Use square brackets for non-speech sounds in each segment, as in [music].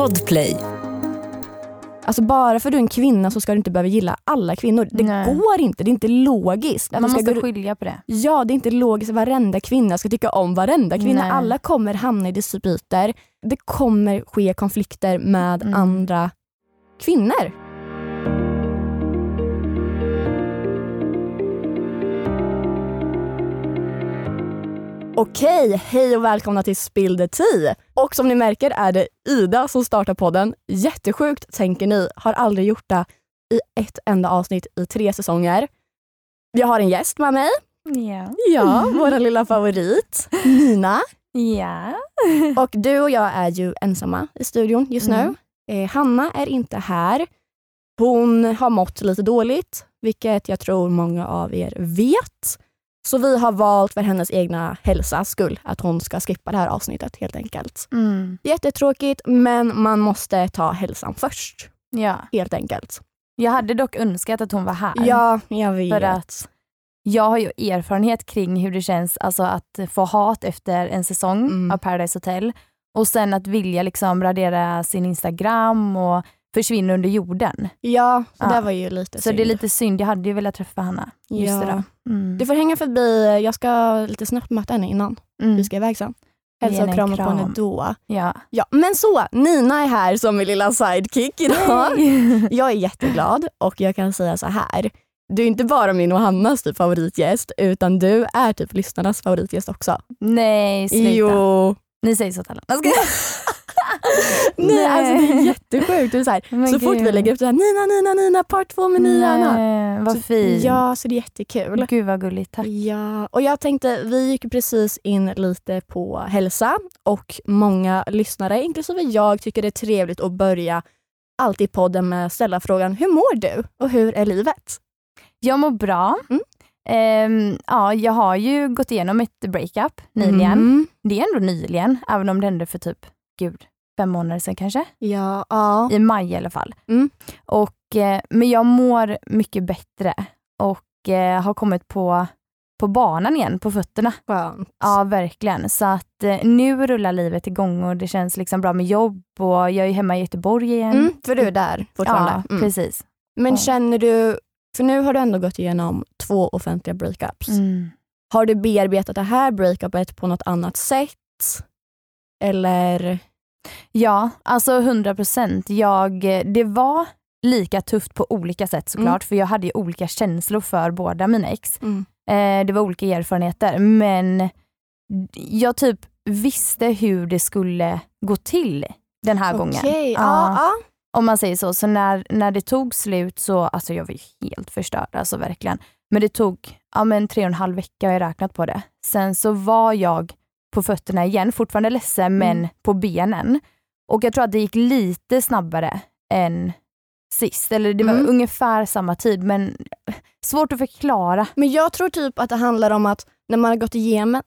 Podplay. Alltså bara för att du är en kvinna så ska du inte behöva gilla alla kvinnor. Det Nej. går inte, det är inte logiskt. Man ska måste gå- skilja på det. Ja, det är inte logiskt att varenda kvinna ska tycka om varenda kvinna. Nej. Alla kommer hamna i dispyter. Det kommer ske konflikter med Mm. andra kvinnor. Okej, hej och välkomna till Spill the Tea. Och som ni märker är det Ida som startar podden. Jättesjukt tänker ni, har aldrig gjort det i ett enda avsnitt i tre säsonger. Jag har en gäst med mig. Ja. Ja, vår lilla favorit Nina. Ja. Och du och jag är ju ensamma i studion just nu. Mm. Eh, Hanna är inte här. Hon har mått lite dåligt, vilket jag tror många av er vet. Så vi har valt för hennes egna hälsas skull att hon ska skippa det här avsnittet helt enkelt. Mm. Jättetråkigt, men man måste ta hälsan först. ja. Helt enkelt. Jag hade dock önskat att hon var här. Ja, jag vet. För att jag har ju erfarenhet kring hur det känns alltså, att få hat efter en säsong Mm. av Paradise Hotel. Och sen att vilja liksom radera sin Instagram och försvinna under jorden. Ja, så Ja. det var ju lite Så synd. det är lite synd. Jag hade ju velat träffa Hanna just Ja. Mm. Du får hänga förbi, jag ska lite snabbt möta henne innan Mm. vi ska iväg sen. Hälsa och krama på henne kram. då. Ja. Ja, men så, Nina är här som min lilla sidekick idag. [laughs] Jag är jätteglad och jag kan säga så här. Du är inte bara min och Hannas typ favoritgäst utan du är typ lyssnarnas favoritgäst också. Nej, sluta. Jo. Ni säger så till alla. Jag skojar. [laughs] Nej, alltså det är jättesjukt. Det är så här, Men så fort vi lägger upp det här, Nina, Nina, Nina, part två med Nina. Nej, vad Så- fint. Ja, så det är jättekul. Gud vad gulligt. Tack. Ja, och jag tänkte, vi gick precis in lite på hälsa och många lyssnare, inklusive jag, tycker det är trevligt att börja alltid podden med att ställa frågan, hur mår du och hur är livet? Jag mår bra. Mm. Ehm, ja, jag har ju gått igenom ett breakup nyligen. Mm. Det är ändå nyligen, även om det hände för typ, gud, fem månader sedan kanske. Ja, ja. I maj i alla fall. Mm. Och, eh, men jag mår mycket bättre och eh, har kommit på, på banan igen, på fötterna. Skönt. Ja, verkligen. Så att eh, nu rullar livet igång och det känns liksom bra med jobb och jag är hemma i Göteborg igen. Mm, för du är där fortfarande. Ja, Mm. precis. Men känner du, för nu har du ändå gått igenom två offentliga breakups. Mm. Har du bearbetat det här breakupet på något annat sätt? Eller? Ja, alltså 100 procent. Det var lika tufft på olika sätt såklart, för jag hade ju olika känslor för båda mina ex. Mm. Eh, det var olika erfarenheter, men jag typ visste hur det skulle gå till den här gången. Okej, Ja. ja. ja. Om man säger så. Så när, när det tog slut så, alltså jag var ju helt förstörd, alltså verkligen. Men det tog ja, men tre och en halv vecka har jag räknat på det. Sen så var jag på fötterna igen, fortfarande ledsen men Mm. på benen. Och jag tror att det gick lite snabbare än sist. Eller det var Mm. ungefär samma tid men svårt att förklara. Men jag tror typ att det handlar om att när man har gått igenom,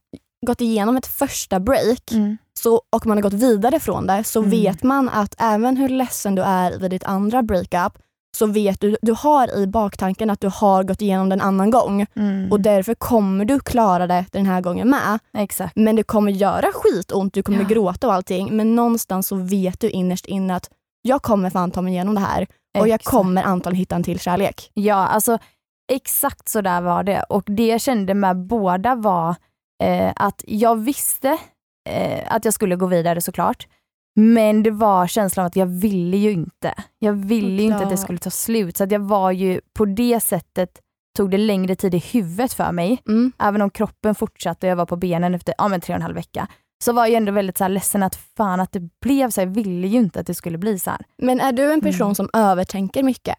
gått igenom ett första break så, och man har gått vidare från det så Mm. vet man att även hur ledsen du är vid ditt andra breakup så vet du, du har i baktanken att du har gått igenom den annan gång Mm. och därför kommer du klara det den här gången med. Exakt. Men det kommer göra skitont, du kommer Ja. gråta och allting men någonstans så vet du innerst inne att jag kommer fan ta mig igenom det här och jag kommer antagligen hitta en till kärlek. Ja, alltså exakt så där var det. Och det jag kände med båda var eh, att jag visste eh, att jag skulle gå vidare såklart. Men det var känslan av att jag ville ju inte. Jag ville ju inte att det skulle ta slut. Så att jag var ju på det sättet tog det längre tid i huvudet för mig. Mm. Även om kroppen fortsatte och jag var på benen efter ja, men tre och en halv vecka. Så var jag ändå väldigt så här ledsen att fan att det blev så här. Jag ville ju inte att det skulle bli så här. Men är du en person Mm. som övertänker mycket?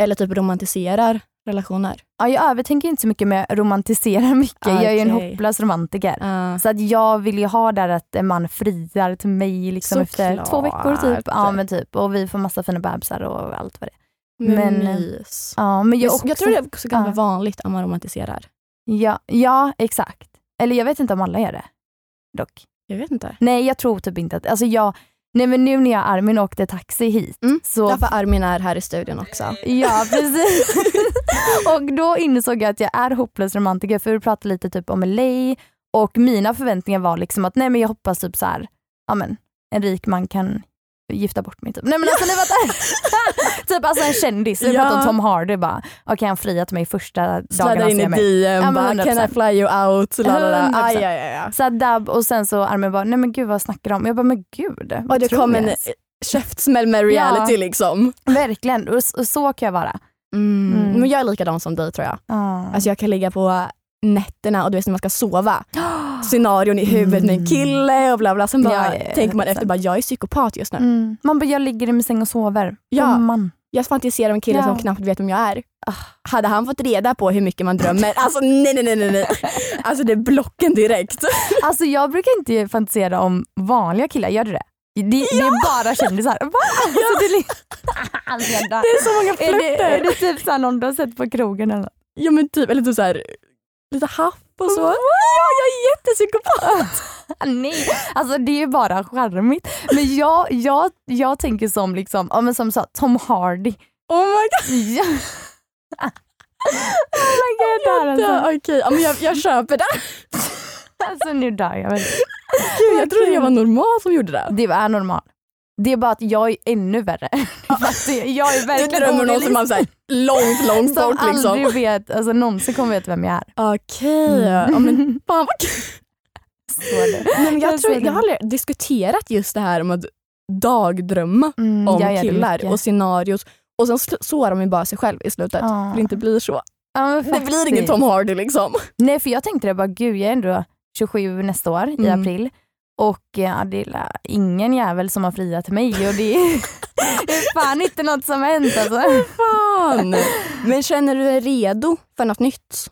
Eller typ romantiserar relationer? Ja, jag övertänker inte så mycket men jag romantiserar mycket. Jag är ju en hopplös romantiker. Uh, Så att jag vill ju ha där att en man friar till mig liksom efter Såklart. två veckor typ. Ja men typ. Och vi får massa fina bebisar och allt vad det är. men, men- mys. Ja, men jag, också, jag tror det är också ganska Ja. vanligt att man romantiserar. ja, ja, exakt. Eller jag vet inte om alla gör det. Dock. Jag vet inte. Nej, jag tror typ inte att... Alltså jag, nej men nu när jag och Armin åkte taxi hit Mm, så... Därför Armin är här i studion också. Ja, precis. [laughs] och då insåg jag att jag är hopplös romantiker för vi pratade lite typ om LA och mina förväntningar var liksom att nej men jag hoppas typ så här, ja men en rik man kan gifta bort mig typ. Nej men alltså nej vänta. [laughs] typ alltså en kändis, vi Ja. pratar om Tom Hardy bara, okej han friar till mig första dagen Sladdar han in ser i mig. DM, Ja, bara, can I 100%. fly you out? La, la, la. 100%. Aj, aj, aj, aj. Så dab och sen så Armin bara, nej men gud vad snackar du om? Jag bara, men gud. Och det kom en käftsmäll med reality liksom. Verkligen, och, och så kan jag vara. Mm. Mm. Men jag är likadan som dig tror jag. Ah. Alltså jag kan ligga på nätterna och du vet när man ska sova, [gasps] scenarion i huvudet med en kille och bla bla. Sen bara Ja, ja, ja, tänker man 100%. efter, bara, jag är psykopat just nu. mm. Man bara, jag ligger i min säng och sover. Ja. Man. Jag fantiserar om en kille Ja. som knappt vet vem jag är. Ah, Hade han fått reda på hur mycket man drömmer, alltså nej nej nej nej. [laughs] Alltså det är blocken direkt. [laughs] Alltså jag brukar inte fantisera om vanliga killar, gör du det? Det, det är bara kändisar. Va? [laughs] Alltså, det, är, alltså. Det är så många är, det, är flörter. det typ såhär någon du har sett på krogen eller något? Ja men typ, eller typ såhär, lite haff och så. Ja, jag är jättepsykopat. [laughs] Nej, alltså det är ju bara charmigt. Men jag, jag, jag tänker som liksom, ja, men som sa, Tom Hardy. Oh my god. Ja. oh my god, där alltså. Okej, ja, men jag, jag köper det. alltså nu dör jag. väl. Gud, jag trodde jag var normal som gjorde det. Det är normal. Det är bara att jag är ännu värre. [laughs] Jag är Du verkligen drömmer om någon som man såhär långt, [laughs] långt som bort liksom. aldrig vet, alltså någonsin kommer veta vem jag är. Okej, ja, men fan vad kul. [laughs] Nej, jag, Jag tror, ser det. jag har aldrig diskuterat just det här om att dagdrömma Mm, om killar och scenarios och sen sårar de ju bara sig själv i slutet. Ja. Det inte blir så. Men Det blir ingen Tom Hardy liksom. Nej för jag tänkte det bara, gud jag är ändå 27 nästa år i Mm. april och ja, det är ingen jävel som har friat mig och det är, [laughs] det är fan inte något som har hänt alltså. Fan. Men känner du dig redo för något nytt?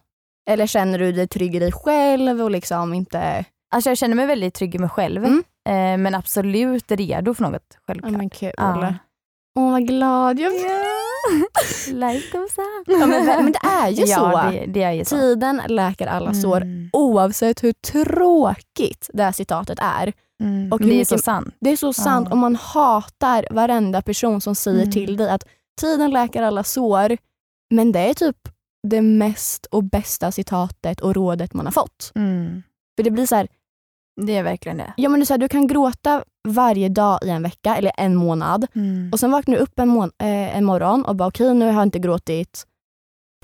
Eller känner du dig trygg i dig själv och liksom inte... Alltså jag känner mig väldigt trygg i mig själv Mm. eh, men absolut redo för något självklart. men kul. Ja. Åh vad glad jag blir. Like goes on. Ja, men, men det är ju [laughs] ja, så. Det, det är ju så. Tiden läker alla sår Mm. oavsett hur tråkigt det här citatet är. Mm. Och det är så mycket- sant. Det är så sant Ja. om man hatar varenda person som säger Mm. till dig att tiden läker alla sår. Men det är typ det mest och bästa citatet och rådet man har fått. Mm. För det blir så här, Det är verkligen det. ja men det är så här, du kan gråta varje dag i en vecka eller en månad Mm. och sen vaknar du upp en, mån- eh, en morgon och bara okej nu har jag inte gråtit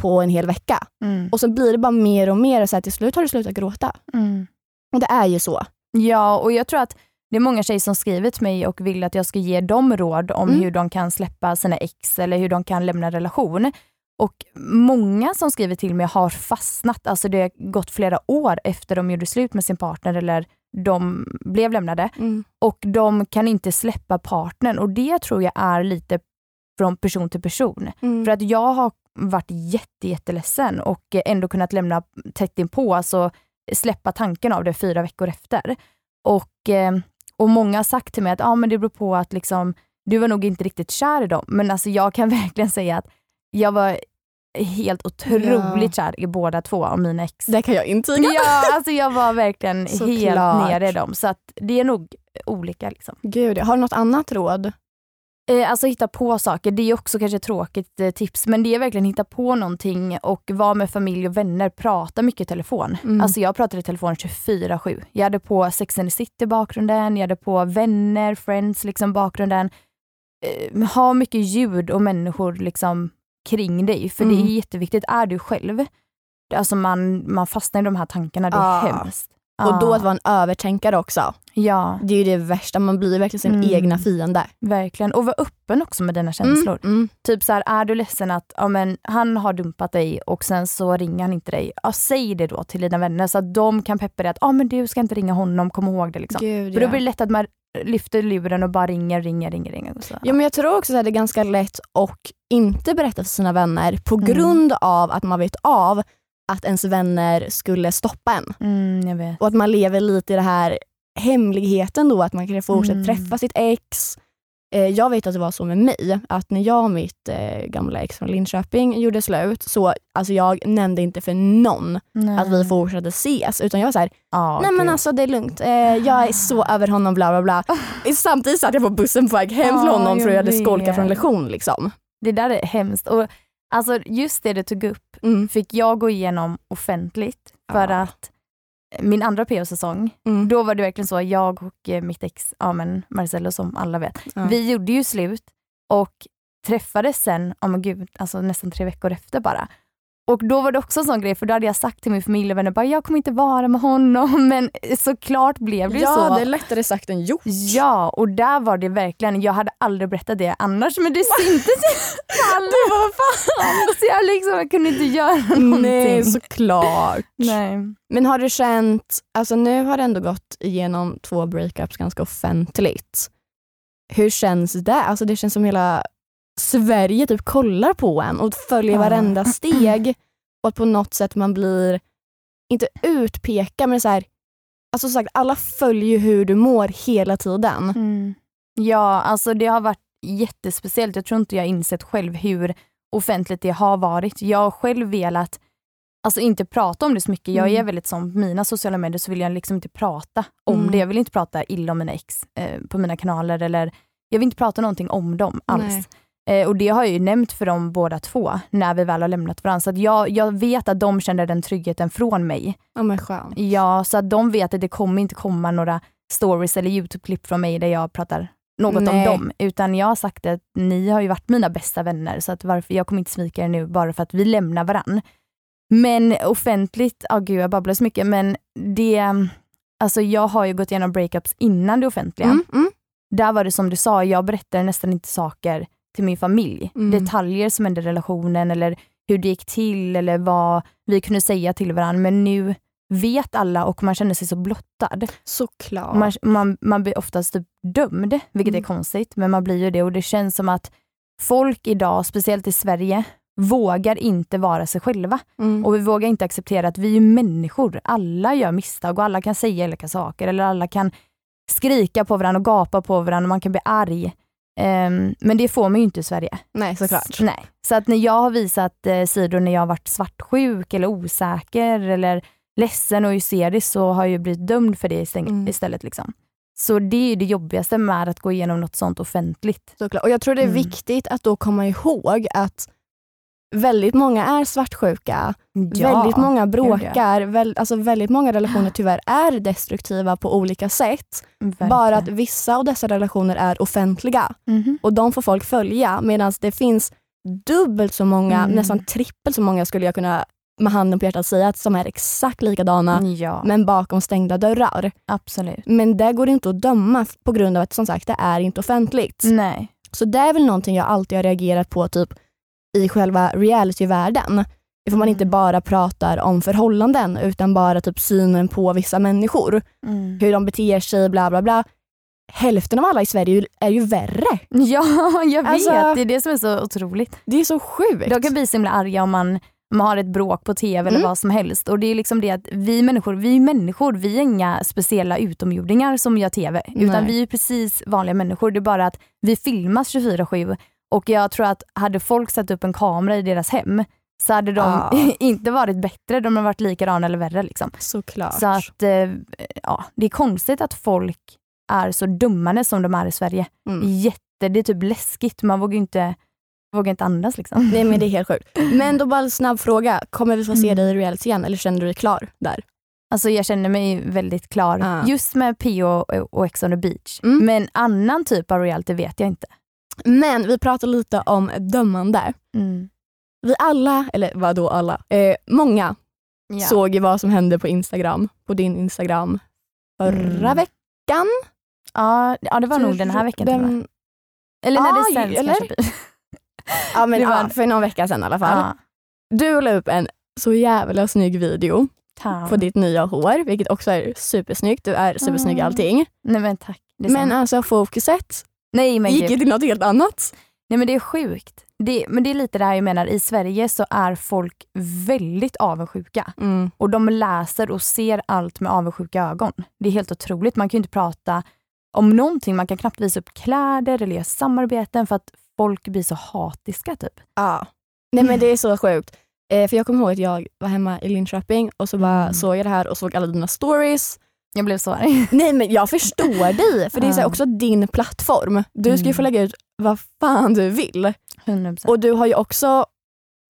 på en hel vecka. Mm. Och så blir det bara mer och mer så här, till slut har du slutat gråta. Mm. Och det är ju så. Ja, och jag tror att det är många tjejer som skrivit till mig och vill att jag ska ge dem råd om Mm. hur de kan släppa sina ex eller hur de kan lämna en relation. Och många som skriver till mig har fastnat, alltså det har gått flera år efter de gjorde slut med sin partner eller de blev lämnade och de kan inte släppa partnern och det tror jag är lite från person till person. Mm. För att jag har varit jätte, jätteledsen och ändå kunnat lämna tätt inpå, alltså släppa tanken av det fyra veckor efter. Och, eh, och många har sagt till mig att ah, men det beror på att liksom, du var nog inte riktigt kär i dem. Men alltså jag kan [laughs] verkligen säga att jag var helt otroligt kär i båda två av mina ex. Det kan jag intyga. Ja, alltså jag var verkligen [laughs] helt Såklart. nere i dem. Så att det är nog olika. Liksom. Gud, har du något annat råd? Eh, alltså hitta på saker, det är också kanske ett tråkigt eh, tips, men det är verkligen hitta på någonting och vara med familj och vänner, prata mycket i telefon. Mm. Alltså jag pratade i telefon 24-7. Jag hade på Sex and the City bakgrunden, jag hade på vänner, friends liksom bakgrunden. Eh, ha mycket ljud och människor liksom kring dig, för det Mm. är jätteviktigt. Är du själv, alltså man, man fastnar i de här tankarna, det är Ja. hemskt. Och då Ja. att vara en övertänkare också. Ja, Det är ju det värsta, man blir verkligen sin Mm. egna fiende. verkligen. Och vara öppen också med dina känslor. Mm, mm. Typ så här, är du ledsen att ja, men, han har dumpat dig och sen så ringer han inte dig. Ja, säg det då till dina vänner så att de kan peppa dig att ja, men du ska inte ringa honom, kom ihåg det. Liksom. Gud, För då ja. blir det lätt att man lyfter luren och bara ringer, ringer, ringer. ringer och så. Ja, men jag tror också att det är ganska lätt att inte berätta för sina vänner på Mm. grund av att man vet av att ens vänner skulle stoppa en. Mm. Och att man lever lite i det här hemligheten då, att man kanske fortsätter Mm. träffa sitt ex. Eh, jag vet att det var så med mig, att när jag och mitt eh, gamla ex från Linköping gjorde slut, så alltså jag nämnde inte för någon Nej. att vi fortsatte ses, utan jag var såhär, Ja, nej men alltså det är lugnt, eh, jag är så över honom bla bla bla. [laughs] Samtidigt satt jag på bussen på väg hem från honom för jag jag hade skolkat från lektion. Liksom. Det där är hemskt. Och, alltså, just det du tog upp Mm. fick jag gå igenom offentligt för att min andra PO-säsong, Mm. då var det verkligen så, jag och eh, mitt ex, ja men Marcello som alla vet, Ja. vi gjorde ju slut och träffades sen, oh men gud, alltså nästan tre veckor efter bara. Och då var det också en sån grej, för då hade jag sagt till min familj och vänner, bara, jag kommer inte vara med honom, [laughs] men såklart blev det ja, så. det är lättare sagt än gjort. Ja, och där var det verkligen, jag hade aldrig berättat det annars men det [laughs] syntes i [laughs] alla. Fan? Så jag, liksom, kunde inte göra någonting. Nej, såklart. Nej. Men har du känt, alltså nu har du ändå gått igenom två breakups ganska offentligt. Hur känns det? Alltså det känns som hela Sverige typ kollar på en och följer Ja. varenda [clears throat] steg och att på något sätt man blir, inte utpekad men så här, alltså sagt alla följer ju hur du mår hela tiden. Mm. Ja, alltså det har varit jättespeciellt. Jag tror inte jag insett själv hur offentligt det har varit. Jag har själv velat alltså inte prata om det så mycket. Jag är Mm. väldigt som mina sociala medier så vill jag liksom inte prata om Mm. det. Jag vill inte prata illa om mina ex eh, på mina kanaler eller jag vill inte prata någonting om dem alls. Nej. Eh, och det har jag ju nämnt för dem båda två när vi väl har lämnat varandra. Så jag, jag vet att de känner den tryggheten från mig. Ja men skönt. Ja, så att de vet att det kommer inte komma några stories eller YouTube-klipp från mig där jag pratar något Nej. om dem. Utan jag har sagt att ni har ju varit mina bästa vänner så att varför, jag kommer inte svika er nu bara för att vi lämnar varann. Men offentligt, ja gud jag babblar så mycket men det, alltså jag har ju gått igenom breakups innan det offentliga. Mm, mm. Där var det som du sa, jag berättade nästan inte saker till min familj. Mm. Detaljer som hände i relationen eller hur det gick till eller vad vi kunde säga till varandra. Men nu vet alla och man känner sig så blottad. Såklart. Man, man, man blir oftast typ dömd, vilket Mm. är konstigt, men man blir ju det och det känns som att folk idag, speciellt i Sverige, vågar inte vara sig själva. Mm. Och vi vågar inte acceptera att vi är människor. Alla gör misstag och alla kan säga olika saker eller alla kan skrika på varandra och gapa på varandra och man kan bli arg. Ehm, men det får man ju inte i Sverige. Nej såklart. Nej. Så att när jag har visat eh, sidor när jag har varit svartsjuk eller osäker eller ledsen och hysterisk så har jag blivit dömd för det istäng- Mm. istället. Liksom. Så det är det jobbigaste med att gå igenom något sånt offentligt. Såklart. Och jag tror det är Mm. viktigt att då komma ihåg att väldigt många är svartsjuka, väldigt många bråkar, väl, alltså väldigt många relationer tyvärr är destruktiva på olika sätt. Verkligen. Bara att vissa av dessa relationer är offentliga Mhm. och de får folk följa medan det finns dubbelt så många, Mm. nästan trippelt så många skulle jag kunna med handen på hjärtat säga att som är exakt likadana Ja, men bakom stängda dörrar. absolut. Men det går inte att döma på grund av att som sagt det är inte offentligt. Nej. Så det är väl någonting jag alltid har reagerat på typ i själva realityvärlden. Ifall man Mm. inte bara pratar om förhållanden utan bara typ synen på vissa människor. Mm. Hur de beter sig, bla bla bla. Hälften av alla i Sverige är ju- är ju värre. [laughs] Ja, jag vet. Alltså- det är det som är så otroligt. Det är så sjukt. De kan bli så himla arga om man, man har ett bråk på tv eller Mm. vad som helst. Och det är liksom det att vi människor, vi är människor, vi är inga speciella utomjordingar som gör tv. Utan Nej. vi är precis vanliga människor. Det är bara att vi filmas 24-7 och jag tror att hade folk satt upp en kamera i deras hem så hade de Ja. [laughs] inte varit bättre, de hade varit likadana eller värre. Liksom. Såklart. Så att, eh, ja, det är konstigt att folk är så dummande som de är i Sverige. Mm. Jätte, det är typ läskigt, man vågar inte, vågar inte andas liksom. Nej men det är helt sjukt. [laughs] Men då bara en snabb fråga. Kommer vi få se Mm. dig i reality igen eller känner du dig klar där? Alltså jag känner mig väldigt klar, Ja. just med P.O. och- och Ex on the beach. Mm. Men annan typ av reality vet jag inte. Men vi pratar lite om dömande. Mm. Vi alla, eller vad då alla, eh, många Ja. såg ju vad som hände på Instagram, på din Instagram förra Mm. veckan. ja, ja, det var nog den här veckan. Den, Eller när Ah, det sänds eller? kanske. [laughs] ja, men, Det var- ja, för någon vecka sedan i alla fall. Ja. Du la upp en så jävla snygg video Tack. på ditt nya hår, vilket också är supersnyggt. Du är supersnygg i Mm. allting. Nej men tack. Men alltså fokuset Nej men gick gud. till något helt annat. Nej men det är sjukt. Det, men det är lite det här jag menar, i Sverige så är folk väldigt avundsjuka. Mm. Och de läser och ser allt med avundsjuka ögon. Det är helt otroligt. Man kan ju inte prata om någonting. Man kan knappt visa upp kläder eller göra samarbeten för att folk blir så hatiska typ. Ja. Nej men det är så sjukt. Eh, för jag kommer ihåg att jag var hemma i Linköping och så bara Mm. såg jag det här och såg alla dina stories. Jag blev så arg. [laughs] Nej men jag förstår dig, för det är så här också din plattform. Du ska ju Mm. få lägga ut vad fan du vill. 100%. Och du har ju också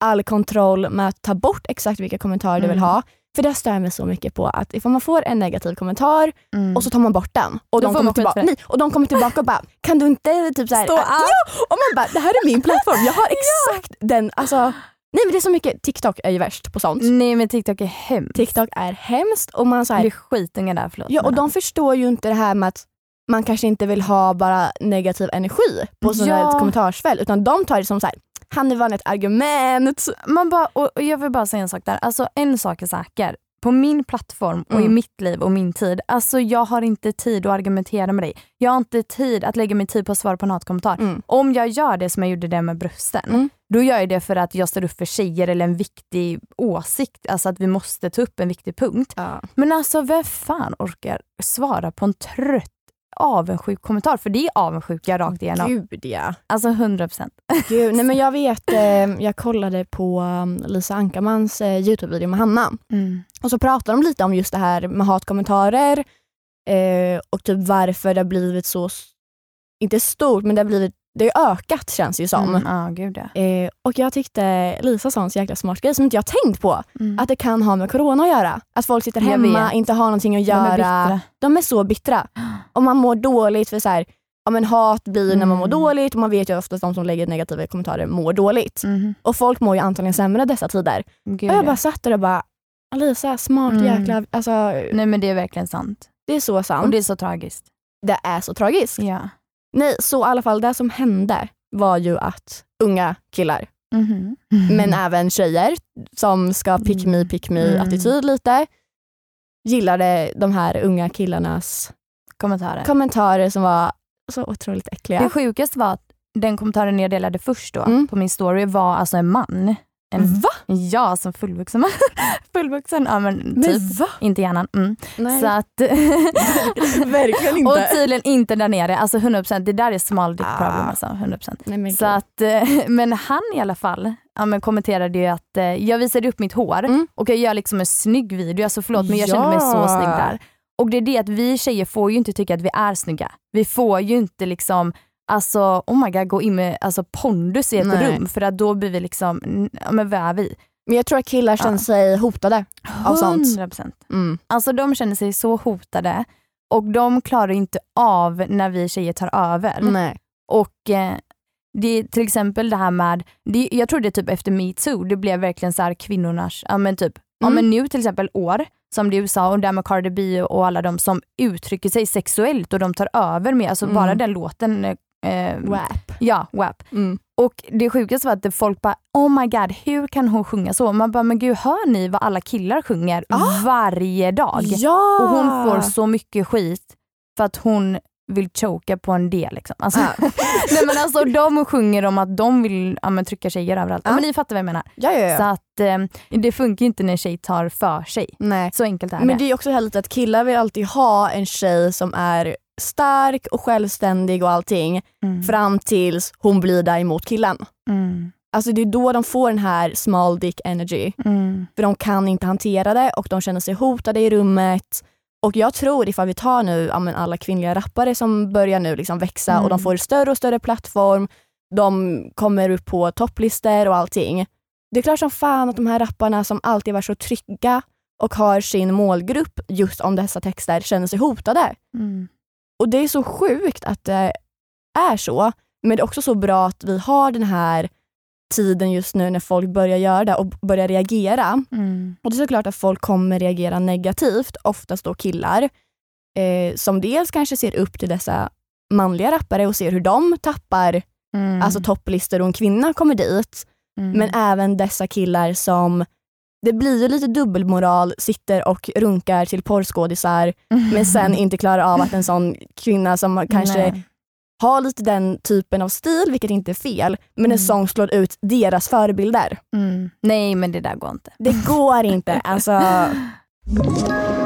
all kontroll med att ta bort exakt vilka kommentarer du vill Mm. ha. För det stör jag mig så mycket på att ifall man får en negativ kommentar Mm. och så tar man bort den och Då de, får kommer man skit tillbaka, för nej, och de kommer tillbaka och bara kan du inte typ såhär, Stå äh, ja! Och man bara det här är min plattform, jag har [laughs] exakt den, alltså nej men det är så mycket, TikTok är ju värst på sånt. Nej men TikTok är hemskt. TikTok är hemskt och man så här, Det är skitungar där, förlåt. Ja, och de förstår ju inte det här med att man kanske inte vill ha bara negativ energi på sådana Ja. kommentarsfält utan de tar det som så här, han är vann ett argument. Man bara, och och jag vill bara säga en sak där. Alltså en sak är säker. På min plattform och i Mm. mitt liv och min tid, alltså jag har inte tid att argumentera med dig. Jag har inte tid att lägga min tid på att svara på en hatkommentar. Mm. Om jag gör det som jag gjorde det med brösten, Mm. Då gör jag det för att jag står upp för tjejer eller en viktig åsikt, alltså att vi måste ta upp en viktig punkt. Ja. Men alltså vem fan orkar svara på en trött avundsjuk kommentar? För det är avundsjuka rakt igenom. Gud ja. Alltså 100%. Gud, nej men [laughs] jag vet, eh, jag kollade på um, Lisa Ankarmans eh, Youtube-video med Hanna Mm. och så pratade de lite om just det här med hatkommentarer eh, och typ varför det har blivit så, inte stort men det har blivit, det har ökat känns det ju som. Mm, ja, gud ja. Eh, och jag tyckte Lisa sa en så jäkla smart grej som inte jag tänkt på. Mm. Att det kan ha med corona att göra. Att folk sitter hemma, inte har någonting att De är göra. bittra. De är så bittra. Och man mår dåligt för så här, ja, men hat blir när man mår Mm. dåligt och man vet ju oftast de som lägger negativa kommentarer mår dåligt. Mhm. Och folk mår ju antagligen sämre dessa tider. Gud, och jag ja. bara satt där och bara, Lisa smart Mm. jäkla, alltså, Nej men det är verkligen sant. det är så sant. Och Det... det är så tragiskt. är så tragiskt. Ja. Nej, så i alla fall det som hände var ju att unga killar, Mhm. men även tjejer som ska pick me, pick me Mm. attityd lite, gillade de här unga killarnas Kommentarer. kommentarer som var så otroligt Det äckliga. sjukaste var att den kommentaren jag delade först då Mm. på min story var alltså en man. En, Va? ja, som fullvuxen man. [laughs] fullvuxen, ja men typ. Men va? Inte hjärnan. Mm. Nej, Så att, [laughs] verkligen och inte. tydligen inte där nere. Alltså 100%, det där är small dick Ah. problem alltså. 100%. Nej, men Så att, eh, [laughs] men han i alla fall ja, men kommenterade ju att eh, jag visade upp mitt hår Mm. och jag gör liksom en snygg video. Alltså förlåt men jag kände mig så Ja. snygg där. Och det är det att vi tjejer får ju inte tycka att vi är snygga. Vi får ju inte liksom Alltså oh my god, gå in med alltså, pondus i ett Nej. rum för att då blir vi liksom, ja men vad är vi? Men jag tror att killar känner Ja. sig hotade. Av sånt. 100%. Mm. Alltså de känner sig så hotade och de klarar inte av när vi tjejer tar över. Nej. Och eh, det är till exempel det här med, det, jag tror det är typ efter metoo, det blev verkligen så här kvinnornas, ja men typ, ja Mm. men nu till exempel år, som det i USA och där med Cardi B och alla de som uttrycker sig sexuellt och de tar över med, alltså Mm. bara den låten, eh, WAP. ja, WAP. Mm. Och det sjukaste var att folk bara, oh my god, hur kan hon sjunga så? Man bara, men gud hör ni vad alla killar sjunger Ah. varje dag? Ja! Och hon får så mycket skit för att hon vill choka på en del. Liksom. Alltså, Ja. [laughs] nej, men alltså, de sjunger om att de vill ja, men, trycka tjejer överallt. Ja. Men ni fattar vad jag menar. Ja, ja, ja. Så att, eh, det funkar ju inte när en tjej tar för sig. Nej. Så enkelt är Men det. det är också härligt att killar vill alltid ha en tjej som är stark och självständig och allting Mm. fram tills hon blir däremot killen. Mm. Alltså det är då de får den här small dick energy. Mm. För de kan inte hantera det och de känner sig hotade i rummet. Och jag tror ifall vi tar nu ja, alla kvinnliga rappare som börjar nu liksom växa Mm. och de får större och större plattform. De kommer upp på topplistor och allting. Det är klart som fan att de här rapparna som alltid varit så trygga och har sin målgrupp just om dessa texter känner sig hotade. Mm. Och det är så sjukt att det är så. Men det är också så bra att vi har den här tiden just nu när folk börjar göra det och börjar reagera. Mm. Och det är såklart att folk kommer reagera negativt, oftast då killar, eh, som dels kanske ser upp till dessa manliga rappare och ser hur de tappar Mm. alltså topplistor och en kvinna kommer dit. Mm. Men även dessa killar som, det blir ju lite dubbelmoral, sitter och runkar till porrskådisar men sen inte klarar av att en sån kvinna som kanske Nej. har lite den typen av stil, vilket inte är fel, men en Mm. sång slår ut deras förebilder. Mm. Nej men det där går inte. Det går inte. Alltså, [laughs]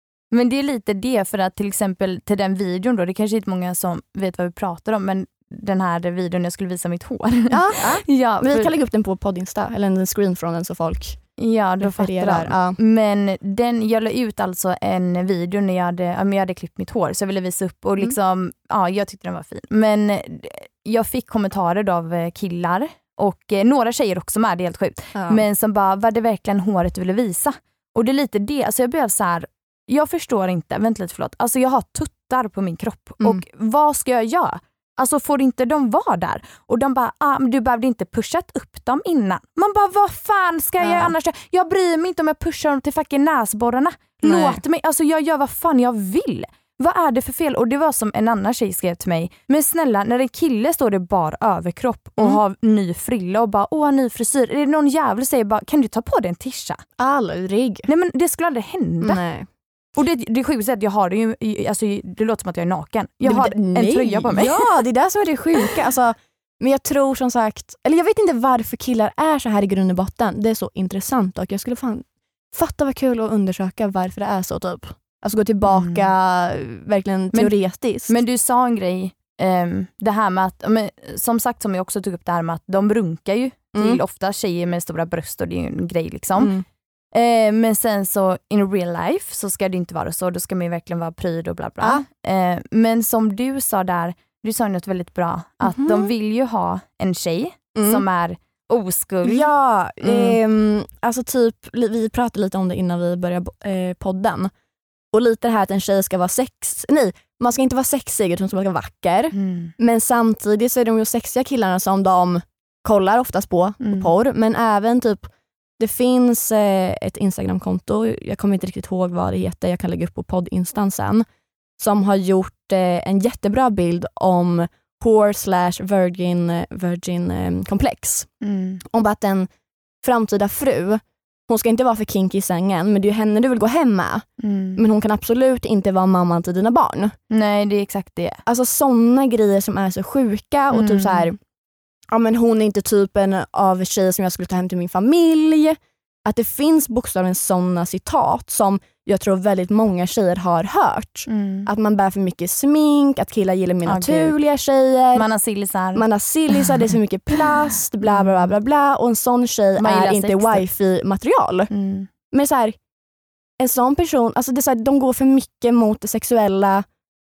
Men det är lite det för att till exempel till den videon då, det kanske inte många som vet vad vi pratar om men den här videon jag skulle visa mitt hår. Ja, ja, [laughs] men vi kan lägga upp den på poddinsta, eller en screen från den så folk ja då fattar de. Ja. Men den, jag la ut alltså en video när jag hade, jag hade klippt mitt hår så jag ville visa upp och Mm. liksom, ja jag tyckte den var fin. Men jag fick kommentarer av eh, killar och eh, några tjejer också med, det är helt sjukt. Ja. Men som bara, var det verkligen håret du ville visa? Och det är lite det, alltså jag blev så här. Jag förstår inte, vänta lite förlåt, alltså jag har tuttar på min kropp Mm. och vad ska jag göra? Alltså får inte de vara där? Och de bara, ah, men du behövde inte pushat upp dem innan. Man bara, vad fan ska jag Ja. göra annars? Jag bryr mig inte om jag pushar dem till fucking näsborrarna. Nej. Låt mig, alltså jag gör vad fan jag vill. Vad är det för fel? Och det var som en annan tjej skrev till mig, men snälla när en kille står i bar överkropp och Mm. har ny frilla och bara åh ny frisyr, är det någon jävel säger bara kan du ta på dig en tisha? Aldrig. Nej men det skulle aldrig hända. Nej. Och det, det sjukaste är att jag har det ju, alltså, det låter som att jag är naken. Jag har en nej. tröja på mig. Ja, det är det som är det sjuka. Alltså, men jag tror som sagt, eller jag vet inte varför killar är så här i grund och botten. Det är så intressant och jag skulle fan fatta vad kul att undersöka varför det är så. typ. Alltså gå tillbaka verkligen Men- teoretiskt. Men du sa en grej, ehm, det här med att, men, som sagt som jag också tog upp det här med att de runkar ju till Mm. ofta tjejer med stora bröst och det är ju en grej liksom. Mm. Eh, men sen så in real life så ska det inte vara så, då ska man ju verkligen vara pryd och bla bla. Eh, men som du sa där, du sa något väldigt bra, att Mhm. de vill ju ha en tjej Mm. som är oskuld. Ja, Mm. ehm, alltså typ, vi pratade lite om det innan vi började eh, podden. Och lite det här att en tjej ska vara sex... Nej, man ska inte vara sexig utan man ska vara vacker. Mm. Men samtidigt så är de ju sexiga killarna som de kollar oftast på, Mm. på porr. Men även typ, det finns eh, ett Instagramkonto, jag kommer inte riktigt ihåg vad det heter, jag kan lägga upp på poddinstan sen, som har gjort eh, en jättebra bild om whore slash virgin, virgin eh, komplex. Mm. Om att en framtida fru, hon ska inte vara för kinky i sängen men det är ju henne du vill gå hem med. Mm. Men hon kan absolut inte vara mamman till dina barn. Nej det är exakt det. Alltså sådana grejer som är så sjuka och Mm. typ så här, ja men hon är inte typen av tjej som jag skulle ta hem till min familj. Att det finns bokstavligen sådana citat som jag tror väldigt många tjejer har hört. Mm. Att man bär för mycket smink, att killar gillar mer Ja, naturliga tjejer. Man har sillisar. Man har sillisar, det är så [laughs] mycket plast, bla bla bla bla bla och en sån tjej Man är inte wifi-material. Mm. Men så här, en sån person, alltså det är så här, de går för mycket mot det sexuella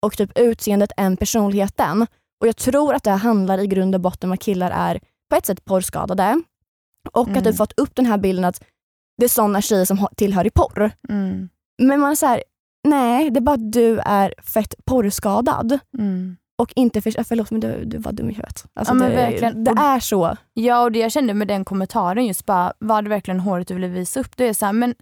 och typ utseendet än personligheten. Och jag tror att det handlar i grund och botten om att killar är på ett sätt porrskadade. Och att Mm. du fått upp den här bilden att det är såna tjejer som tillhör i porr. Mm. Men man är så här, nej det är bara att du är fett porrskadad. Mm. Och inte för, förlåt men du, du var dum i huvudet. Alltså Ja, men det, verkligen. det är så. Ja och det jag kände med den kommentaren just bara, var det verkligen håret du ville visa upp? Det är så här, men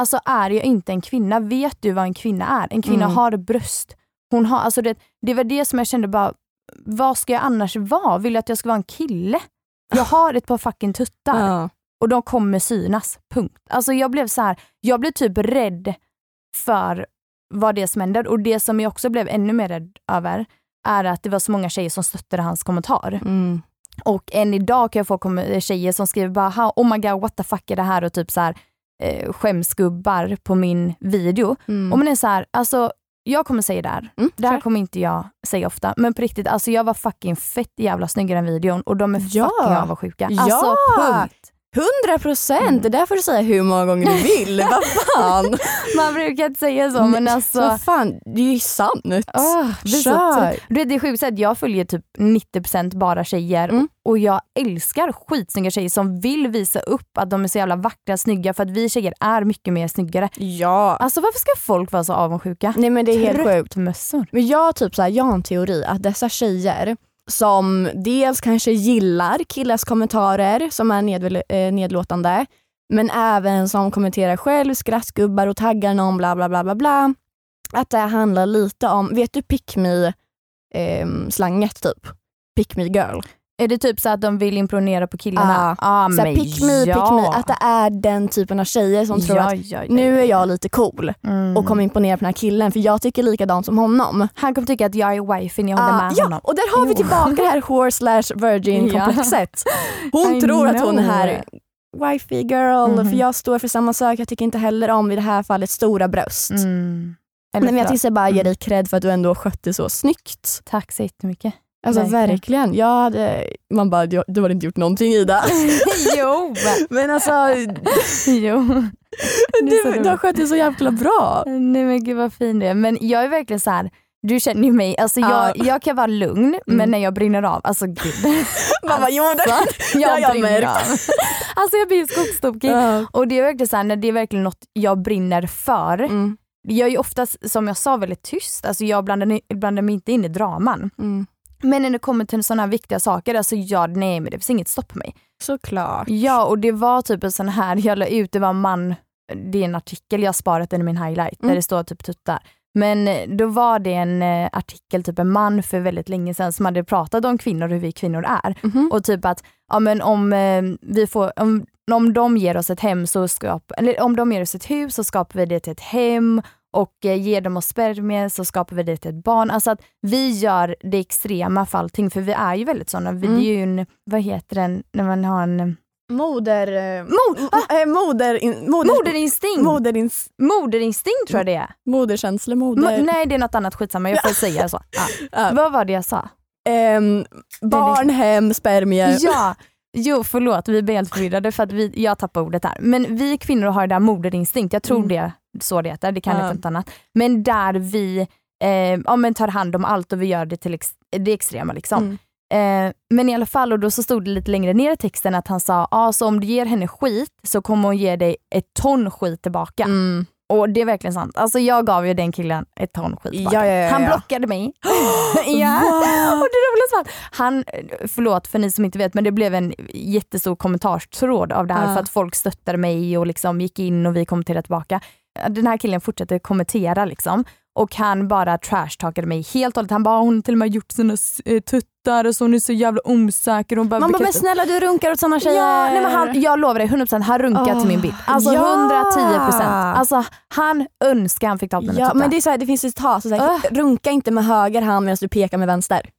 alltså är jag inte en kvinna? Vet du vad en kvinna är? En kvinna Mm. har bröst. Hon har, alltså det, det var det som jag kände bara, vad ska jag annars vara? Vill jag att jag ska vara en kille? Jag har ett par fucking tuttar Ja. och de kommer synas. Punkt. Alltså jag blev så här, jag blev typ rädd för vad det som hände och det som jag också blev ännu mer rädd över är att det var så många tjejer som stöttade hans kommentar. Mm. Och än idag kan jag få kom- tjejer som skriver bara "Ha, oh my god what the fuck är det här och typ så här eh, skämsgubbar på min video. Mm. Och man är så här, alltså jag kommer säga det här, Mm, det här kommer inte jag säga ofta, men på riktigt, alltså jag var fucking fett jävla snygg i den videon och de är Ja. fucking avundsjuka. Ja. Alltså punkt. 100 procent, Mm. det där får du säga hur många gånger du vill. Vad [laughs] fan? Man brukar inte säga så men alltså. Vad fan, det är ju sant. det, är så Kör. trött. Du vet, det är sjukt att jag följer typ 90% bara tjejer Mm. och jag älskar skitsnygga tjejer som vill visa upp att de är så jävla vackra, snygga för att vi tjejer är mycket mer snyggare. Ja. Alltså varför ska folk vara så avundsjuka? Nej men det är helt sjukt. Mössor. Men jag, typ så här, jag har en teori att dessa tjejer som dels kanske gillar killars kommentarer som är eh, nedlåtande men även som kommenterar själv, skrattgubbar och taggar någon bla bla bla bla bla. Att det handlar lite om, vet du pick me eh, slanget typ? Pick me girl. Är det typ så att de vill imponera på killarna? Ah, ah, Så här, pick me, ja. pick me. Att det är den typen av tjejer som tror ja, att ja, ja, nu är jag lite cool Mm. och kommer imponera på den här killen för jag tycker likadant som honom. Han kommer tycka att jag är wifen, jag håller Ah, med ja, honom. och där har vi tillbaka det här whore slash virgin komplexet. [laughs] Hon I tror att hon är know. här wifey girl, Mhm. för jag står för samma sak. Jag tycker inte heller om i det här fallet stora bröst. Mm. Nej, men jag tycker bara ge Mm. dig cred för att du ändå skötte så snyggt. Tack så jättemycket. Alltså Verkligen. verkligen. Jag hade, man bara, du, du har inte gjort någonting Ida. [laughs] [laughs] [laughs] jo! Men alltså, jo. Du, du har skött det så jävla bra. Nej men gud vad fin det är. Men jag är verkligen så här. du känner ju mig, alltså jag, Ja. jag kan vara lugn men Mm. när jag brinner av, alltså gud. Man bara, jo, det, Alltså, jag jag brinner märkt. av. Alltså jag blir skogstokig. Ja. Och det är verkligen så här, när det är verkligen något jag brinner för. Mm. Jag är ju oftast, som jag sa, väldigt tyst. Alltså jag blandar, blandar mig inte in i draman. Mm. Men när det kommer till sådana här viktiga saker, alltså ja, nej men det finns inget stopp på mig. Såklart. Ja och det var typ en sån här, jag la ut, det var en man, det är en artikel, jag har sparat den i min highlight Mm. där det står typ tuttar. Men eh, då var det en eh, artikel, typ en man för väldigt länge sedan som hade pratat om kvinnor och hur vi kvinnor är. Mhm. Och typ att ja, men om, eh, vi får, om, om de ger oss ett hem så skap, eller om de ger oss ett hus så skapar vi det till ett hem och eh, ger de oss spermier så skapar vi det till ett barn. Alltså att vi gör det extrema för allting för vi är ju väldigt sådana. Vi Mm. är ju en, vad heter den, när man har en Moder... eh, Mod, eh, moder, in, moder, moderinstinkt! moderins, Moderinstinkt tror jag det är. moderkänsla, Mo- moder... nej det är något annat, skitsamma jag får säga så. Ja. [laughs] Ja. Vad var det jag sa? Ehm, barnhem, spermier. Ja, [laughs] jo förlåt vi blir helt förvirrade för att vi, jag tappar ordet här. Men vi kvinnor har det där moderinstinkt, jag tror Mm. det så det heter, det kan Ja. något annat. Men där vi eh, ja, men tar hand om allt och vi gör det till ex, det extrema liksom. Mm. Eh, men i alla fall, och då så stod det lite längre ner i texten att han sa, ah, så om du ger henne skit så kommer hon ge dig ett ton skit tillbaka. Mm. Och det är verkligen sant. Alltså jag gav ju den killen ett ton skit. Ja, ja, ja, Han blockade mig. [gasps] [gasps] ja. Wow. Och det roliga var att han, förlåt för ni som inte vet, men det blev en jättestor kommentarstråd av det här för att folk stöttade mig och liksom gick in och vi kommenterade tillbaka. Den här killen fortsatte kommentera liksom och han bara trashtalkade mig helt och hållet. Han bara, hon har till och med gjort sina eh, tuttar och så hon är så jävla osäker. Hon bara Man bara, men snälla du runkar åt såna tjejer. Ja, nej men han, jag lovar dig, 100% han runkar Ah, till min bild. Alltså ja. 110%. Alltså han önskar han fick ta på mina Ja, tuttar. men det, är så här, det finns ett så här, runka inte med höger hand medan du pekar med vänster.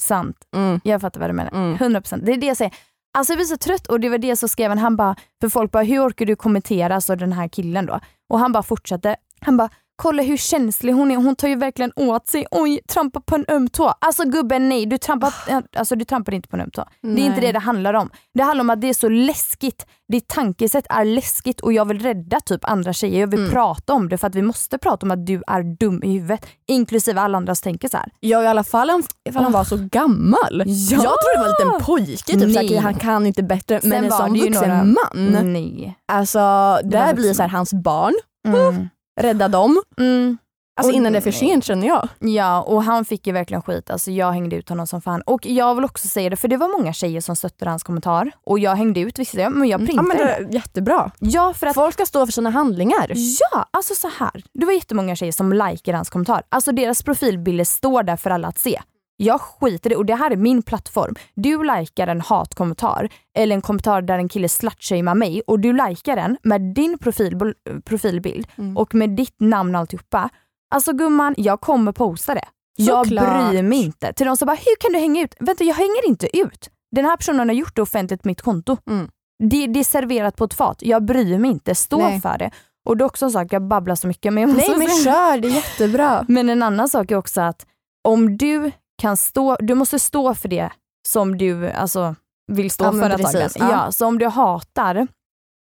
Sant. Mm. Jag fattar vad du menar. Mm. 100%. Det är det jag säger. Alltså jag blir så trött och det var det så skrev han, han bara, för folk bara hur orkar du kommentera så den här killen då? Och han bara fortsatte, han bara kolla hur känslig hon är, hon tar ju verkligen åt sig, oj trampa på en öm tå. Alltså gubben nej, du trampar, alltså, du trampar inte på en öm tå. Det är inte det det handlar om. Det handlar om att det är så läskigt, ditt tankesätt är läskigt och jag vill rädda typ andra tjejer, jag vill Mm. prata om det för att vi måste prata om att du är dum i huvudet. Inklusive alla andra som tänker så här. Ja i alla fall om, ifall han var så gammal. Ja! Jag trodde det var en liten pojke, typ, Nej. såhär, han kan inte bättre. Sen men en sån det vuxen några- man, Nej. alltså där blir vuxen. så här, hans barn, Mm. Rädda dem. Mm. Alltså Och- innan det är för sent känner jag. Ja, och han fick ju verkligen skit. Alltså jag hängde ut honom som fan. Och jag vill också säga det, för det var många tjejer som stöttade hans kommentar. Och jag hängde ut vissa, men jag Ja, printade men det. det är jättebra. Ja, för att Folk ska stå för sina handlingar. Ja, alltså så här. Det var jättemånga tjejer som likade hans kommentar. Alltså deras profilbilder står där för alla att se. Jag skiter i det och det här är min plattform. Du likar en hatkommentar eller en kommentar där en kille slutshamear mig och du likar den med din profil, profilbild Mm. och med ditt namn och alltihopa. Alltså gumman, jag kommer posta det. Jag Såklart. bryr mig inte. Till de som bara, hur kan du hänga ut? Vänta, jag hänger inte ut. Den här personen har gjort det offentligt på mitt konto. Mm. Det, det är serverat på ett fat. Jag bryr mig inte. Stå Nej. för det. Och det är också en sak, jag babblar så mycket men jag måste Nej men kör, det är jättebra. [laughs] Men en annan sak är också att om du kan stå, du måste stå för det som du alltså, vill stå Ja, för antagligen. ja. Ja, så om du hatar,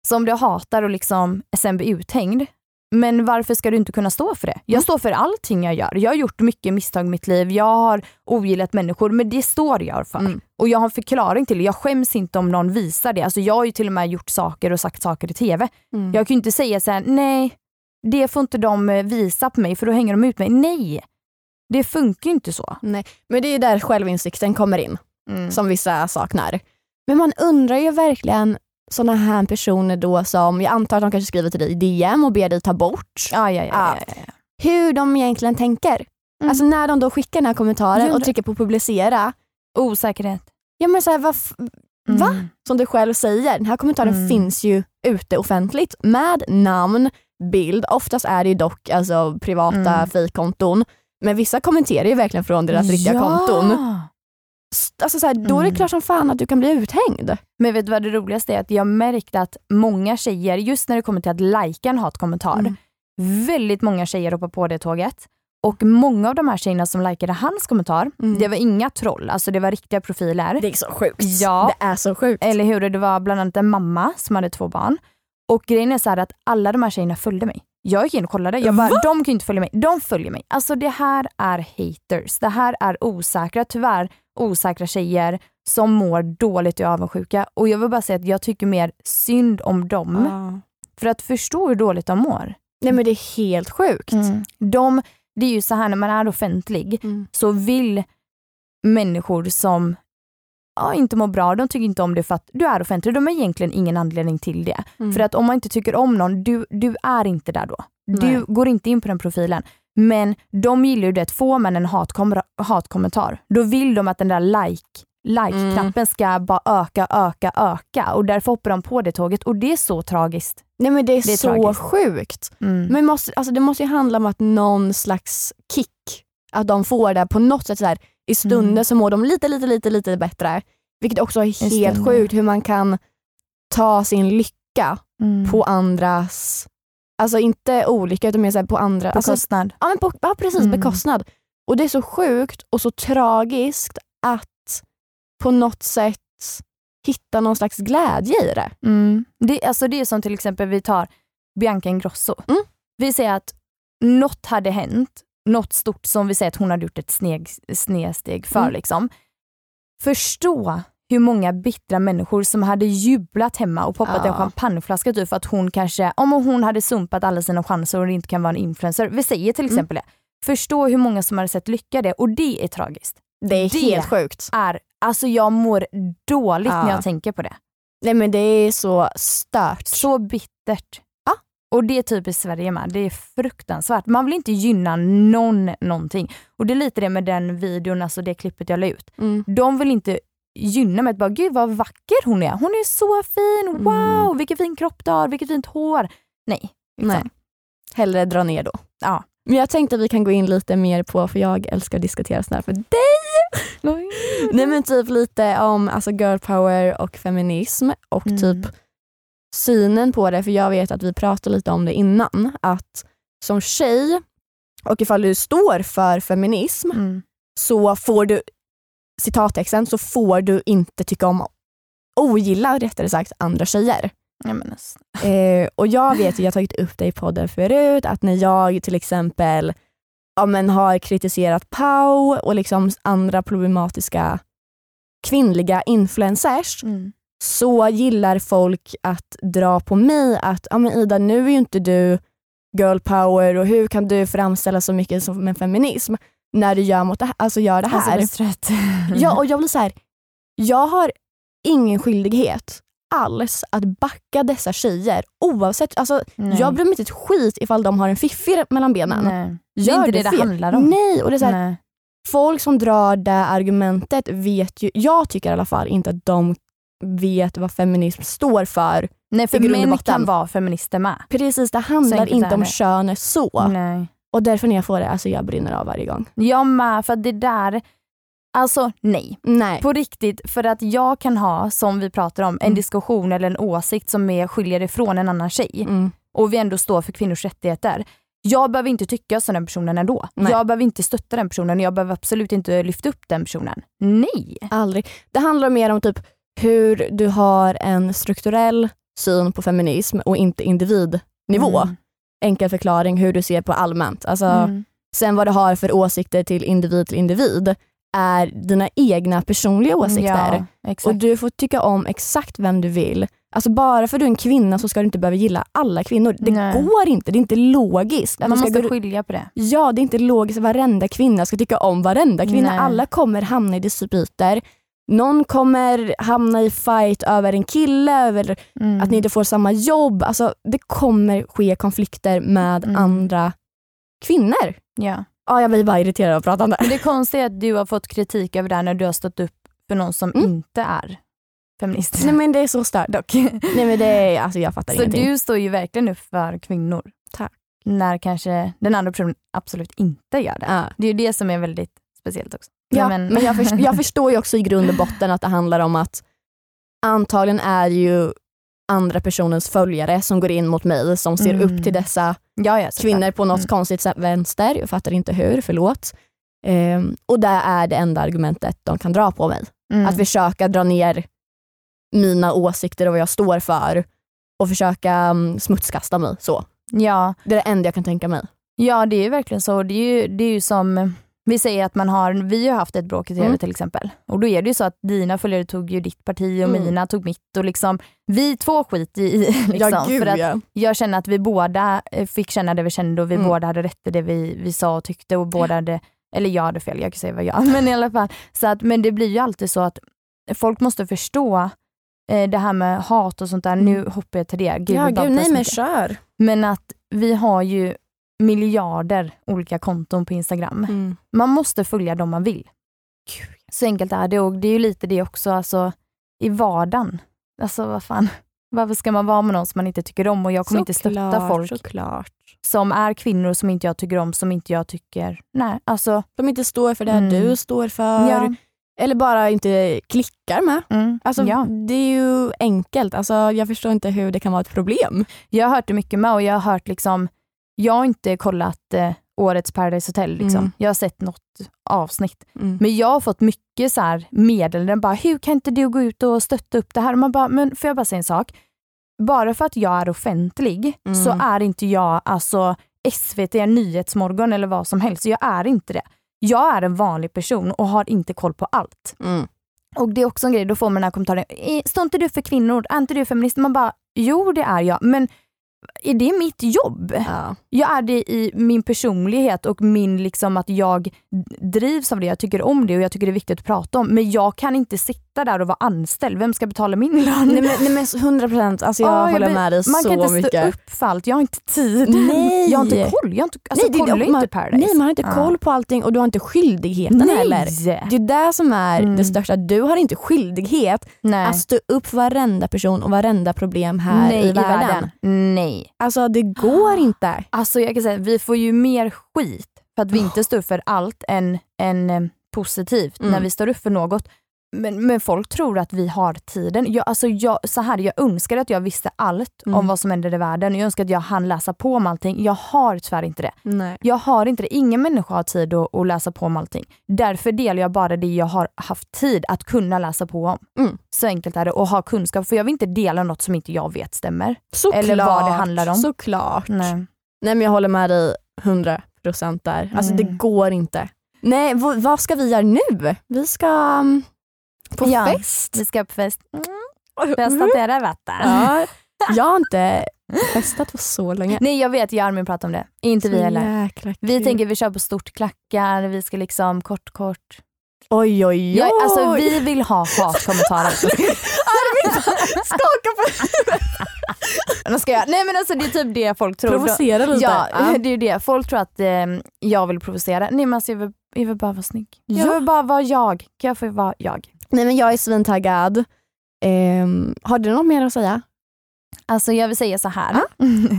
så om du hatar och liksom sen blir uthängd, men varför ska du inte kunna stå för det? Jag Mm. står för allting jag gör. Jag har gjort mycket misstag i mitt liv, jag har ogillat människor, men det står jag för. Mm. Och jag har en förklaring till det. Jag skäms inte om någon visar det. Alltså jag har ju till och med gjort saker och sagt saker i TV. Mm. Jag kan ju inte säga så här: nej, det får inte de eh, visa på mig för då hänger de ut mig. Nej, det funkar ju inte så. Nej. Men det är där självinsikten kommer in, Mm. som vissa saknar. Men man undrar ju verkligen sådana här personer då som, jag antar att de kanske skriver till dig i DM och ber dig ta bort, Ja, ja, ja, Ja. hur de egentligen tänker. Mm. Alltså när de då skickar den här kommentaren och trycker på publicera, Osäkerhet. ja men så här, vad, f- Mm. Va? som du själv säger, den här kommentaren Mm. finns ju ute offentligt med namn, bild, oftast är det ju dock alltså, privata Mm. fejkkonton. Men vissa kommenterar ju verkligen från deras riktiga ja. konton. st- alltså så här, då är det Mm. klart som fan att du kan bli uthängd. Men vet du vad det roligaste är? Att jag märkte att många tjejer, just när det kommer till att lajka en hatkommentar, Mm. väldigt många tjejer hoppar på det tåget. Och många av de här tjejerna som likade hans kommentar, Mm. det var inga troll, alltså det var riktiga profiler. Det är så sjukt. Ja. Det är så sjukt. Eller hur? Det var bland annat en mamma som hade två barn. Och grejen är så här att alla de här tjejerna följde mig. Jag gick in och kollade. Jag bara, de kan ju inte följa mig. De följer mig. Alltså det här är haters. Det här är osäkra, tyvärr osäkra tjejer som mår dåligt och är avundsjuka. Och jag vill bara säga att jag tycker mer synd om dem. Ja. För att förstå hur dåligt de mår. Nej men det är helt sjukt. De, det är ju så här när man är offentlig Mm. så vill människor som ja, inte mår bra, de tycker inte om det för att du är offentlig. De har egentligen ingen anledning till det. Mm. För att om man inte tycker om någon, du, du är inte där då. Du Nej. går inte in på den profilen. Men de gillar ju det, får man en hatkom hatkommentar, då vill de att den där like like-knappen ska bara öka, öka, öka och därför hoppar de på det tåget och det är så tragiskt. Nej men det är, Det är så tragiskt. sjukt. Mm. Men måste, alltså det måste ju handla om att någon slags kick, att de får det på något sätt så här, i stunder Mm. så mår de lite, lite, lite, lite bättre. Vilket också är helt sjukt hur man kan ta sin lycka Mm. på andras, alltså inte olycka utan mer så på andra, alltså, Bekostnad. ja, men på, ja precis, Mm. bekostnad. Och det är så sjukt och så tragiskt att på något sätt hitta någon slags glädje i det. Mm. Det, alltså det är som till exempel vi tar Bianca Ingrosso. Mm. Vi säger att något hade hänt, något stort som vi säger att hon hade gjort ett sneg, snedsteg för. Mm. Liksom. Förstå hur många bittra människor som hade jublat hemma och poppat Ja. en champagneflaska typ för att hon kanske, om hon hade sumpat alla sina chanser och inte kan vara en influencer. Vi säger till Mm. exempel det. Förstå hur många som hade sett lycka det och det är tragiskt. Det är Det- helt sjukt. Är, alltså jag mår dåligt Ja. när jag tänker på det. Nej men det är så stört. Så bittert. Och det är typiskt Sverige med. Det är fruktansvärt. Man vill inte gynna någon någonting. Och det är lite det med den videon, alltså det klippet jag la ut. Mm. De vill inte gynna mig. Bara, Gud vad vacker hon är. Hon är så fin. Mm. Wow, vilken fin kropp du har. Vilket fint hår. Nej. liksom. Nej. Hellre dra ner då. Ja. Men jag tänkte att vi kan gå in lite mer på, för jag älskar att diskutera sådär för dig. Nej men typ lite om alltså girl power och feminism och Mm. typ synen på det. För jag vet att vi pratade lite om det innan. Att som tjej, och ifall du står för feminism, Mm. så får du, citattexten, så får du inte tycka om, ogilla rättare sagt, andra tjejer. Ja, men alltså. Eh, och jag vet, jag har tagit upp det i podden förut, att när jag till exempel ja, men har kritiserat Pau och liksom andra problematiska kvinnliga influencers mm. Så gillar folk att dra på mig att ja, men Ida nu är ju inte du girl power och hur kan du framställa så mycket som en feminism när du gör, mot det här, alltså gör det här. Alltså, jag. Ja, och jag blir så här. jag har ingen skyldighet alls att backa dessa tjejer oavsett. Alltså, Nej. jag bryr mig inte ett skit ifall de har en fiffi mellan benen. Nej. Det är Gör inte det det fel. handlar om. Nej, och det är så här, folk som drar det argumentet vet ju, jag tycker i alla fall inte att de vet vad feminism står för. Nej, för män kan vara feminister med. Precis, det handlar inte om det. könet så. Nej. Och därför när jag får det, alltså jag brinner av varje gång. Jag med, för det där, alltså nej. Nej. På riktigt, för att jag kan ha, som vi pratar om, en Mm. diskussion eller en åsikt som är skiljer ifrån en annan tjej Mm. och vi ändå står för kvinnors rättigheter. Jag behöver inte tycka som den personen ändå. Nej. Jag behöver inte stötta den personen och jag behöver absolut inte lyfta upp den personen. Nej. Aldrig. Det handlar mer om typ hur du har en strukturell syn på feminism och inte individnivå. Mm. Enkel förklaring hur du ser på allmänt. Alltså, Mm. Sen vad du har för åsikter till individ till individ är dina egna personliga åsikter. Ja, och du får tycka om exakt vem du vill. Alltså bara för att du är en kvinna så ska du inte behöva gilla alla kvinnor. Det Nej. går inte, det är inte logiskt. Man måste gå- skilja på det. Ja, det är inte logiskt att varenda kvinna ska tycka om varenda kvinna. Nej. Alla kommer hamna i dispyter. Någon kommer hamna i fight över en kille, över Mm. att ni inte får samma jobb. Alltså, det kommer ske konflikter med Mm. andra kvinnor. Ja. Ja, jag blir bara irriterad av att prata om det. Men det är att du har fått kritik över det här när du har stått upp för någon som Mm. inte är feminist. Nej men det är så stört dock. [laughs] Nej men det är, alltså jag fattar Så ingenting. du står ju verkligen upp för kvinnor. Tack. När kanske den andra personen absolut inte gör det. Ja. Det är ju det som är väldigt speciellt också. Ja, men- men, jag, först, jag förstår ju också i grund och botten att det handlar om att antagligen är ju andra personens följare som går in mot mig som ser Mm. upp till dessa Ja, ja, kvinnor på något Mm. konstigt sätt vänster. Jag fattar inte hur, förlåt. Ehm, och det är det enda argumentet de kan dra på mig. Mm. Att försöka dra ner mina åsikter och vad jag står för och försöka um, smutskasta mig. Så. ja, Det är det enda jag kan tänka mig. ja, det är ju verkligen så. Det är ju, det är ju som, vi säger att man har, vi har haft ett bråk i TV Mm. till exempel. Och då är det ju så att dina följare tog ju ditt parti och Mm. mina tog mitt. Och liksom, vi två skit i, [laughs] liksom, ja, gud för att ja. jag känner att vi båda eh, fick känna det vi kände och vi Mm. båda hade rätt i det vi, vi sa och tyckte och båda hade, eller jag hade fel, jag kan säga vad jag, [laughs] men i alla fall. Så att, men det blir ju alltid så att folk måste förstå eh, det här med hat och sånt där. Nu hoppar jag till det. Gud, ja, gud, nej men kör. men att vi har ju miljarder olika konton på Instagram. Mm. Man måste följa dem man vill. Så enkelt är det och det är ju lite det också alltså, i vardagen. Alltså vad fan, varför ska man vara med någon som man inte tycker om? Och jag kommer inte stötta folk Såklart. som är kvinnor som inte jag tycker om, som inte jag tycker, nej alltså. De inte står för det Mm. du står för. Ja. Eller bara inte klickar med. Mm, Alltså, ja. Det är ju enkelt. Alltså, jag förstår inte hur det kan vara ett problem. Jag har hört det mycket med och jag har hört liksom, jag har inte kollat eh, årets Paradise Hotel, liksom. Mm. jag har sett något avsnitt. Men jag har fått mycket så här meddelanden, bara, hur kan inte du gå ut och stötta upp det här? Och man bara, men får jag bara säga en sak? Bara för att jag är offentlig Mm. så är inte jag alltså SVT, Nyhetsmorgon eller vad som helst. Jag är inte det. Jag är en vanlig person och har inte koll på allt. Mm. Och det är också en grej, då får man den här kommentaren, "Eh, står inte du för kvinnor? Är inte du feminist? Man bara, jo det är jag, men är det mitt jobb? Ja. Jag är det i min personlighet och min liksom att jag drivs av det. Jag tycker om det och jag tycker det är viktigt att prata om. Men jag kan inte sitta där och vara anställd. Vem ska betala min lön? Nej, men, nej men 100 procent, alltså, jag Ja, håller blir- med dig Man så kan inte stå mycket. upp för allt. Jag har inte tid. Nej. Jag har inte koll. Jag har inte, alltså, Nej, det- man- inte Paradise. Nej, man har inte Ja. koll på allting och du har inte skyldigheten Nej. heller. Det är det som är Mm. det största. Du har inte skyldighet Nej. att stå upp för varenda person och varenda problem här Nej, i världen. Nej. Alltså det går inte. Alltså jag kan säga vi får ju mer skit för att vi inte står upp för allt än, än eh, positivt Mm. när vi står upp för något. Men, men folk tror att vi har tiden. Jag, alltså jag, så här, jag önskar att jag visste allt Mm. om vad som händer i världen. Jag önskar att jag hann läsa på om allting. Jag har tyvärr inte det. Nej. Jag har inte det. Ingen människa har tid att, att läsa på om allting. Därför delar jag bara det jag har haft tid att kunna läsa på om. Mm. Så enkelt är det. Och ha kunskap. För jag vill inte dela något som inte jag vet stämmer. Såklart. Eller vad det handlar om. Såklart. Nej. Nej men jag håller med dig 100% där. Alltså det Mm. går inte. Nej, vad ska vi göra nu? Vi ska um, på Ja. fest. Vi ska på fest. Mm. Bästa till det vet du. Ja, [laughs] jag har inte festat på så länge. Nej jag vet, jag och Armin pratar om det. Inte vi Så heller. jäkla Vi tänker vi kör på stort klackar, vi ska liksom kort kort. Oj oj oj. Jag, alltså vi vill ha hatkommentarer. [laughs] skaka på Jag ska jag. Nej men alltså det är typ det folk tror. Provocera lite. Ja, Ja. det är ju det. Folk tror att eh, jag vill provocera. Nej men alltså jag vill, jag vill bara vara snygg. Jag Ja. vill bara vara jag. Kan jag få vara jag? Nej men jag är svintaggad. Ehm, har du något mer att säga? Alltså jag vill säga så här.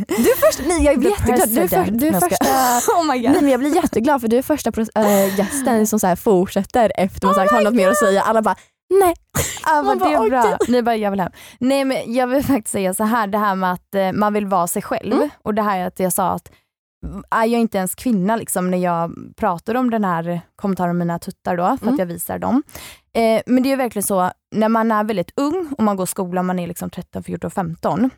Du är först, nej jag blir jätteglad. Du är, för, du är första [laughs] oh my Nej, men jag blir jätteglad för du är första äh, gästen som så här fortsätter efter man sagt har något mer att säga. Alla bara nej. Ja, Man det är bra. Ni bara, jag vill hem. Nej men jag vill faktiskt säga så här, det här med att eh, man vill vara sig själv Mm. och det här att jag sa att är jag inte ens kvinna liksom när jag pratar om den här kommentaren om mina tuttar då, för Mm. att jag visar dem. Eh, men det är verkligen så, när man är väldigt ung och man går skolan, man är liksom 13, 14, 15,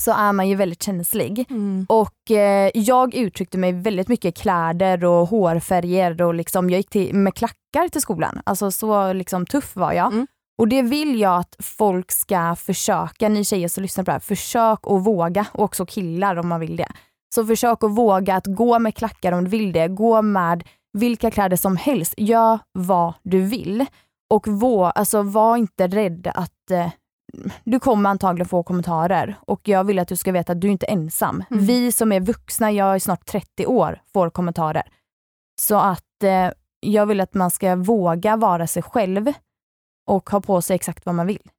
så är man ju väldigt känslig. Och eh, jag uttryckte mig väldigt mycket i kläder och hårfärger och liksom, jag gick till, med klackar till skolan. Alltså så liksom, tuff var jag. Mm. Och det vill jag att folk ska försöka, ni tjejer som lyssnar på det här, försök att våga och också killar om man vill det. Så försök att våga att gå med klackar om du vill det, gå med vilka kläder som helst, gör vad du vill. Och vå, alltså, var inte rädd att eh, du kommer antagligen få kommentarer och jag vill att du ska veta att du inte är ensam. Mm. Vi som är vuxna, jag är snart 30 år, får kommentarer. Så att eh, jag vill att man ska våga vara sig själv och ha på sig exakt vad man vill.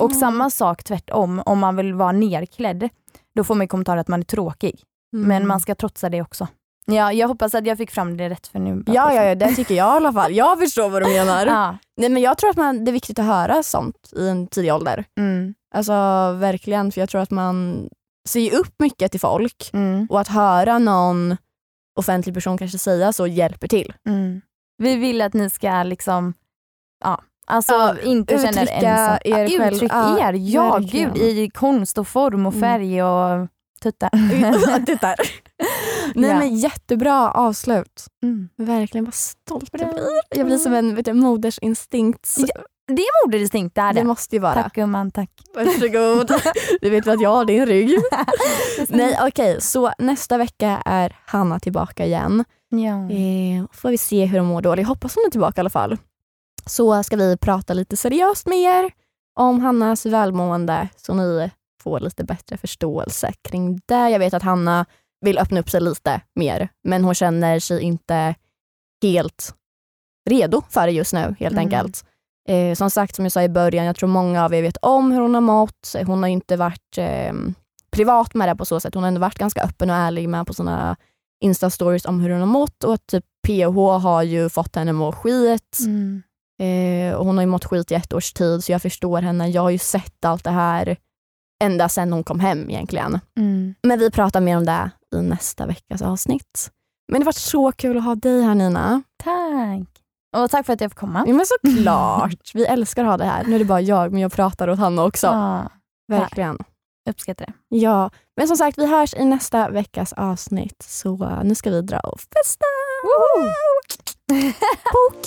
Och Mm. samma sak tvärtom, om man vill vara nerklädd, då får man kommentarer att man är tråkig. Men man ska trotsa det också. Ja, jag hoppas att jag fick fram det rätt för nu. Ja, ja, ja, det tycker jag i alla fall. Jag förstår vad du menar. [laughs] ja. Nej, men jag tror att man, det är viktigt att höra sånt i en tidig ålder. Mm. Alltså verkligen, för jag tror att man ser upp mycket till folk Mm. och att höra någon offentlig person kanske säga så hjälper till. Mm. Vi vill att ni ska liksom, ja, alltså Ja, inte känna er uttrycka ensam. er ja, själv. Uttryck er, ja gud i konst och form och Mm. färg och tuttar. [laughs] Tittar. [laughs] Nej Ja. men jättebra avslut. Mm. Verkligen vad stolt jag blir. Jag blir som en vet du, modersinstinkt. Ja, Det är modedistinkt, det är Det det. måste ju vara. Tack gumman, tack. Varsågod. [laughs] Du vet att jag har din rygg. Nej okej, så nästa vecka är Hanna tillbaka igen. Ja. Eh, får vi se hur hon mår då. Jag hoppas hon är tillbaka i alla fall. Så ska vi prata lite seriöst med er om Hannas välmående så ni får lite bättre förståelse kring det. Jag vet att Hanna vill öppna upp sig lite mer men hon känner sig inte helt redo för det just nu helt Mm. enkelt. Eh, som sagt, som jag sa i början, jag tror många av er vet om hur hon har mått. Hon har inte varit eh, privat med det på så sätt. Hon har ändå varit ganska öppen och ärlig med på sina Insta-stories om hur hon har mått och att typ PH har ju fått henne att må skit. Mm. Eh, och hon har ju mått skit i ett års tid så jag förstår henne. Jag har ju sett allt det här ända sedan hon kom hem egentligen. Mm. Men vi pratar mer om det i nästa veckas avsnitt. Men det var så kul att ha dig här Nina. Tack. Och tack för att jag fick komma. Ja, men såklart. Vi älskar att ha dig här. Nu är det bara jag, men jag pratar åt Hanna också. Ja, Verkligen. uppskattar det. Ja, men som sagt vi hörs i nästa veckas avsnitt. Så uh, nu ska vi dra och festa. [laughs] Pok.